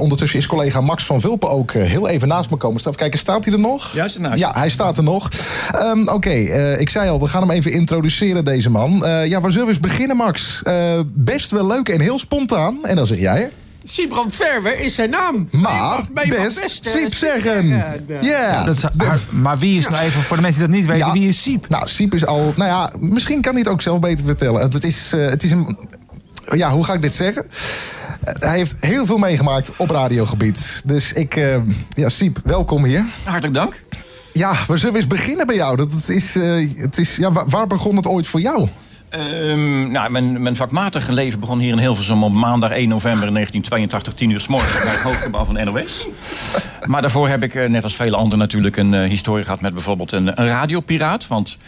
Ondertussen is collega Max van Vulpen ook eh, heel even naast me komen staan. Even kijken, staat hij er nog? Ja, naast. Ja, hij staat er nog. Ehm, Oké, eh, ik zei al, we gaan hem even introduceren, deze man. Eh, ja, waar zullen we eens beginnen, Max? Eh, best wel leuk en heel spontaan. En dan zeg jij... Siebrand Verwer is zijn naam. Maar best best, Siep zeggen. Ja. Dat is, maar, wie is nou even, voor de mensen die dat niet weten, Ja. wie is Siep? Nou, Siep is al... Nou ja, misschien kan hij het ook zelf beter vertellen. Het, het is, eh, het is een... Ja, hoe ga ik dit zeggen? Hij heeft heel veel meegemaakt op radiogebied. Dus ik... eh, ja, Siep, welkom hier. Hartelijk dank. Ja, waar zullen we eens beginnen bij jou? Dat is, eh, het is, ja, waar, begon het ooit voor jou? Ehm, nou, mijn, mijn vakmatige leven begon hier in Hilversum op maandag 1 november 1982, 10 uur s morgens bij het hoofdgebouw van NOS. Maar daarvoor heb ik, eh, net als vele anderen natuurlijk, een historie gehad met bijvoorbeeld een, een radiopiraat. Want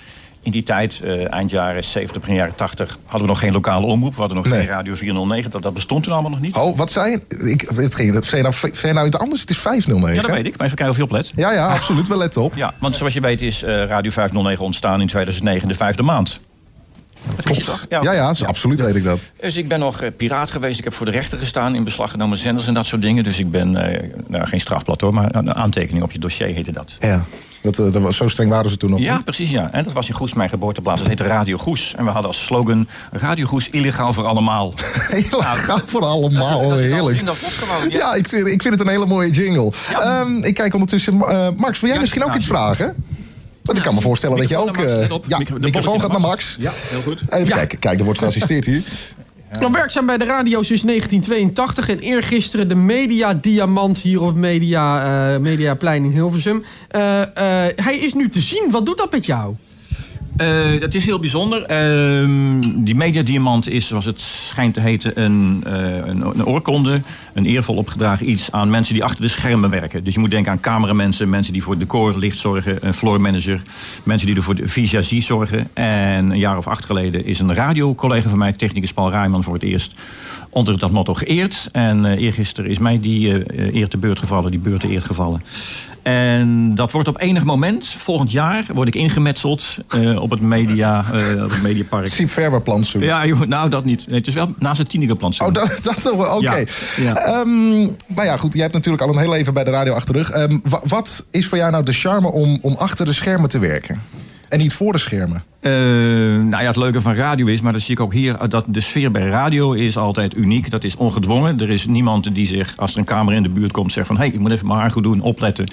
in die tijd, eh, eind jaren 70, begin jaren 80, hadden we nog geen lokale omroep. We hadden nog Nee. geen Radio 409. Dat, dat bestond toen allemaal nog niet. Oh, wat zei je? Ik, het ging, zei nou, zei nou iets anders? Het is 509. ja, dat hè? weet ik. Maar even kijken of je oplet. Ja, ja, absoluut. Wel let op. Ja, want zoals je weet is eh, Radio 509 ontstaan in 2009, de vijfde maand. Dat toch? Ja, ja, zo- absoluut weet ik dat. Dus ik ben nog eh, piraat geweest. Ik heb voor de rechter gestaan in beslag genomen zenders en dat soort dingen. Dus ik ben, eh, nou, geen strafblad hoor, maar een aantekening op je dossier heette dat. Ja, dat, eh, dat was, zo streng waren ze toen nog. Ja, niet? precies ja. En dat was in Goes, mijn geboorteplaats. Dat heette Radio Goes. En we hadden als slogan Radio Goes illegaal voor allemaal. Heel gaaf voor allemaal. Dat dat heerlijk. dat klopt gewoon. Ja, ik, vind, ik vind het een hele mooie jingle. Ja. Ehm, ik kijk ondertussen. eh, Max, wil jij Ja, misschien ook iets vragen? Want ik kan me voorstellen dat je ook... Eh, ja, de microfoon gaat naar Max. Ja, heel goed. Even kijken. Kijk, er wordt geassisteerd hier. Dan werkzaam bij de radio sinds 1982 en eergisteren de Media Diamant hier op Media, eh, Mediaplein in Hilversum. Eh, eh, hij is nu te zien. Wat doet dat met jou? Eh, dat is heel bijzonder. Ehm, die mediadiamant is, zoals het schijnt te heten, een, eh, een, een oorkonde. Een eervol opgedragen iets aan mensen die achter de schermen werken. Dus je moet denken aan cameramensen, mensen die voor decor, licht zorgen, een floormanager, mensen die er voor de visagie zorgen. En een jaar of acht geleden is een radiocollega van mij, technicus Paul Rijman, voor het eerst onder dat motto geëerd. En eh eergisteren is mij die eer te beurt gevallen, die beurt te eerd gevallen. En dat wordt op enig moment, volgend jaar, word ik ingemetseld eh, op het media, eh, op het mediapark. Siep Verwer plantsoen. Ja, joh, nou dat niet. Nee, het is wel naast het Tienige-plantsoen. Oh, dat, dat wel, oké. Ja, ja. Ehm, nou ja, goed. Jij hebt natuurlijk al een heel leven bij de radio achter de rug. Ehm, wa- wat is voor jou nou de charme om, om achter de schermen te werken? En niet voor de schermen? Eh, nou ja, het leuke van radio is, maar dat zie ik ook hier, dat de sfeer bij radio is altijd uniek. Dat is ongedwongen. Er is niemand die zich, als er een camera in de buurt komt, zegt van hé, hey, ik moet even mijn haar goed doen, opletten.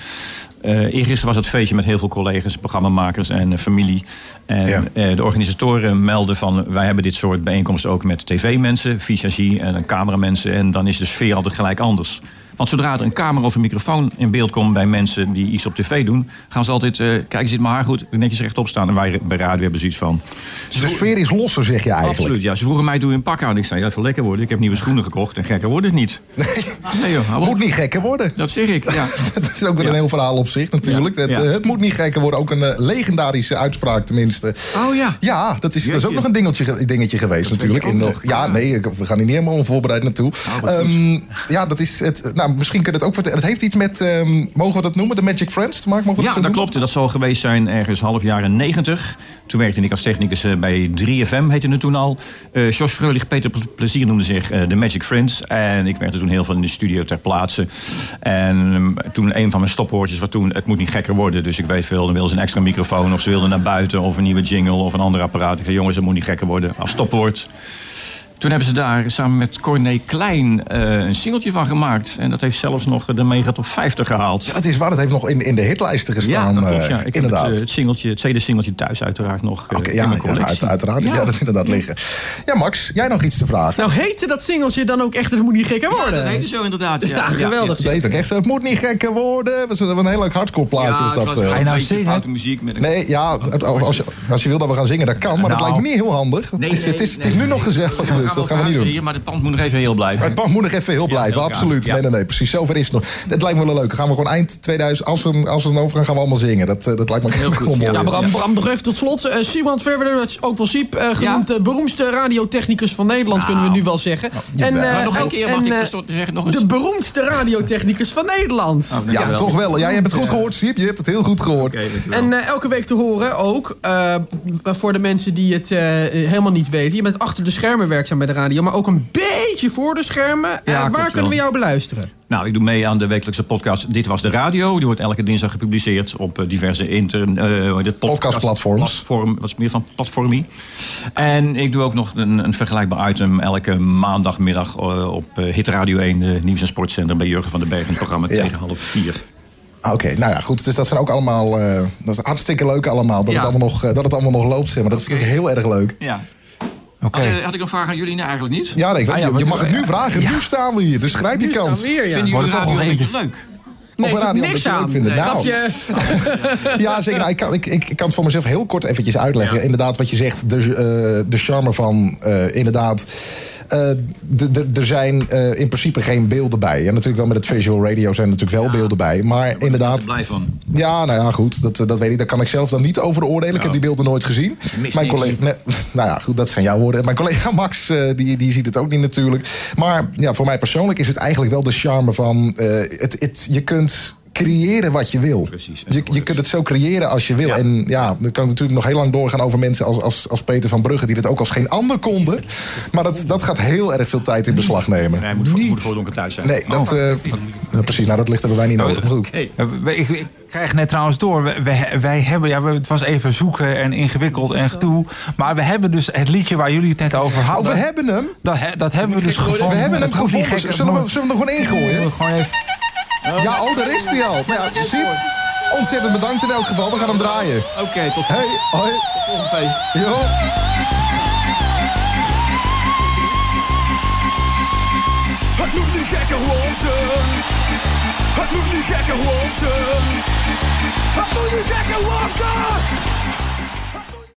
Eh eergisteren was het feestje met heel veel collega's, programmamakers en eh, familie. En Ja. de organisatoren melden van wij hebben dit soort bijeenkomsten ook met tv-mensen, visagie en cameramensen. En dan is de sfeer altijd gelijk anders. Want zodra er een camera of een microfoon in beeld komt bij mensen die iets op tv doen, gaan ze altijd, eh kijk, zit mijn haar goed, netjes rechtop staan. En wij bij radio hebben zoiets van, Dus de sfeer is losser, zeg je eigenlijk. Absoluut, ja. Ze vroegen mij, doe je een pak aan? Ik zei, dat wil lekker worden. Ik heb nieuwe schoenen gekocht en gekker wordt het niet. Nee, joh, hou op. Moet niet gekker worden. Dat zeg ik, ja. Dat is ook weer een heel verhaal op zich natuurlijk. Ja, Het, ja. eh, het moet niet gekker worden. Ook een eh, legendarische uitspraak tenminste. Oh ja. Ja, dat is, dat is ook nog een dingeltje, ge- dingetje geweest Dat natuurlijk. In nog. ja, nee, we gaan hier niet helemaal onvoorbereid naartoe. Ehm, ja, dat is het. Nou, misschien kun je het ook vertellen. Het heeft iets met, ehm, mogen we dat noemen, de Magic Friends te maken? Mogen we Ja, dat klopt. Dat zal geweest zijn ergens half jaren 90. Toen werkte ik als technicus eh, bij 3FM, heette het toen al. Eh Jos Freulich, Peter Ple- Plezier noemde zich eh, de Magic Friends. En ik werkte toen heel veel in de studio ter plaatse. En ehm, toen een van mijn stopwoordjes was toen... het moet niet gekker worden. Dus ik weet veel, dan wilden ze een extra microfoon... of ze wilden naar buiten, of een nieuwe jingle, of een ander apparaat. Ik zei, jongens, het moet niet gekker worden. Als stopwoord. Toen hebben ze daar samen met Corné Klein eh, een singeltje van gemaakt. En dat heeft zelfs nog de mega top 50 gehaald. Ja, het is waar, het heeft nog in, in de hitlijsten gestaan. Ja, dat klopt. eh, Ja. Ik heb inderdaad. het, eh, het, singeltje, het CD-singeltje thuis uiteraard nog eh, Oké, in ja, mijn ja, collectie. uit- uiteraard. Ja. Ja. dat inderdaad liggen. Ja, Max, jij nog iets te vragen? Nou, heette dat singeltje dan ook echt Het moet niet gekker worden? dat heette zo inderdaad. Ja, Ja, geweldig. Het heet ook echt zo, het moet niet gekker worden. Dat is een, een heel leuk hardcore plaatje. Ja, is dat, was Ga je een nou beetje zingen? foute muziek met een... Nee, ja, als je, als je wil dat we gaan zingen, dat kan. Maar dat Nou. lijkt me niet heel handig. Nee, het is, nee, het is, het nee, is nu nog gezellig, We gaan dus dat gaan we niet doen. Hier, maar het pand moet nog even heel blijven. Het pand moet nog even heel blijven, absoluut. Ja. Nee, nee, nee, precies. Zover is het nog. Het lijkt me wel leuk. Gaan we gewoon eind 2000, als we, als we dan overgaan, gaan we allemaal zingen. Dat, eh, dat lijkt me Heel goed, wel mooi. ja. Bram, Bram, nog even tot slot. Eh Simon Verwerder, dat is ook wel Siep, eh, genoemd de beroemdste radiotechnicus van Nederland, kunnen we nu wel zeggen. en, eh, maar nog een en- keer, en, mag ik versto- zeggen nog eens? De beroemdste radiotechnicus van Nederland. Oh, Ja, toch wel. Ja, je hebt het goed gehoord, Siep. Je hebt het heel goed gehoord. En eh, elke week te horen ook, eh, voor de mensen die het eh, helemaal niet weten. Je bent achter de schermen werkzaam werkzaam bij de radio, maar ook een beetje voor de schermen. Ja, Eh, waar kunnen we jou beluisteren? Nou, ik doe mee aan de wekelijkse podcast Dit Was De Radio. Die wordt elke dinsdag gepubliceerd op eh, diverse inter, eh, het? Podcastplatforms. Platform, wat is meer van platformie. En ik doe ook nog een, een vergelijkbaar item elke maandagmiddag op Hit Radio 1, de nieuws- en sportzender bij Jurgen van den Berg. Een programma Ja. tegen half vier. Ah, Oké, nou ja, goed. Dus dat zijn ook allemaal. eh, dat is hartstikke leuk allemaal. Dat, Ja. het, allemaal nog, dat het allemaal nog loopt. Zeg maar. Dat vind ik heel erg leuk. Ja. Oké. Had, had ik een vraag aan jullie? Nee, eigenlijk niet. Ja, nee, ik weet Ah, ja, je maar- mag het nu vragen. Nu staan we hier. Dus grijp je Nu staan kans. we weer, ja. Vinden jullie het toch radio een beetje leuk? Nee, Of radio niks aan. vinden. Nee. Nou. Je? Ja, zeker. Nou, ik, kan, ik, ik, ik kan het voor mezelf heel kort eventjes uitleggen. Inderdaad, wat je zegt, de, eh, de charme van eh, inderdaad... eh, er zijn eh, in principe geen beelden bij. En natuurlijk wel met het visual radio zijn er natuurlijk wel beelden bij. Maar Ik ben inderdaad... er blij van. Ja, nou ja, goed. Dat, dat weet ik. Daar kan ik zelf dan niet over oordelen. Ik heb die beelden nooit gezien. Mijn collega, nee, nou ja, goed, dat zijn jouw woorden. Mijn collega Max, eh, die, die ziet het ook niet natuurlijk. Maar ja, voor mij persoonlijk is het eigenlijk wel de charme van... het, je kunt creëren wat je wil. Precies, Je, je kunt het zo creëren als je wil. Ja. En ja, dan kan ik natuurlijk nog heel lang doorgaan over mensen als, als, als Peter van Brugge... die dat ook als geen ander konden. Maar dat, dat gaat heel erg veel tijd in beslag nemen. Nee, moet, voor- moet voor donker thuis zijn. Nee, dat, eh, precies. Nou, dat ligt hebben wij niet nodig. Maar goed. We- Ik, ik krijg net trouwens door. Wij, wij, hebben, ja, we- het was even zoeken en ingewikkeld en gedoe. Maar we hebben dus het liedje waar jullie het net over Oh, hadden. we hebben hem. dat, dat hebben we dus gevonden. We hebben hem gevonden. Zullen we, zullen we hem er gewoon ingooien? Gewoon even. Ja, oh, daar is hij al. Nou ja, zie, ontzettend bedankt in elk geval. We gaan hem draaien. Oké, tot Hey, hoi. volgende feest. Jo. Het moet niet gekker worden. Het moet niet gekker worden. Het moet niet gekker worden.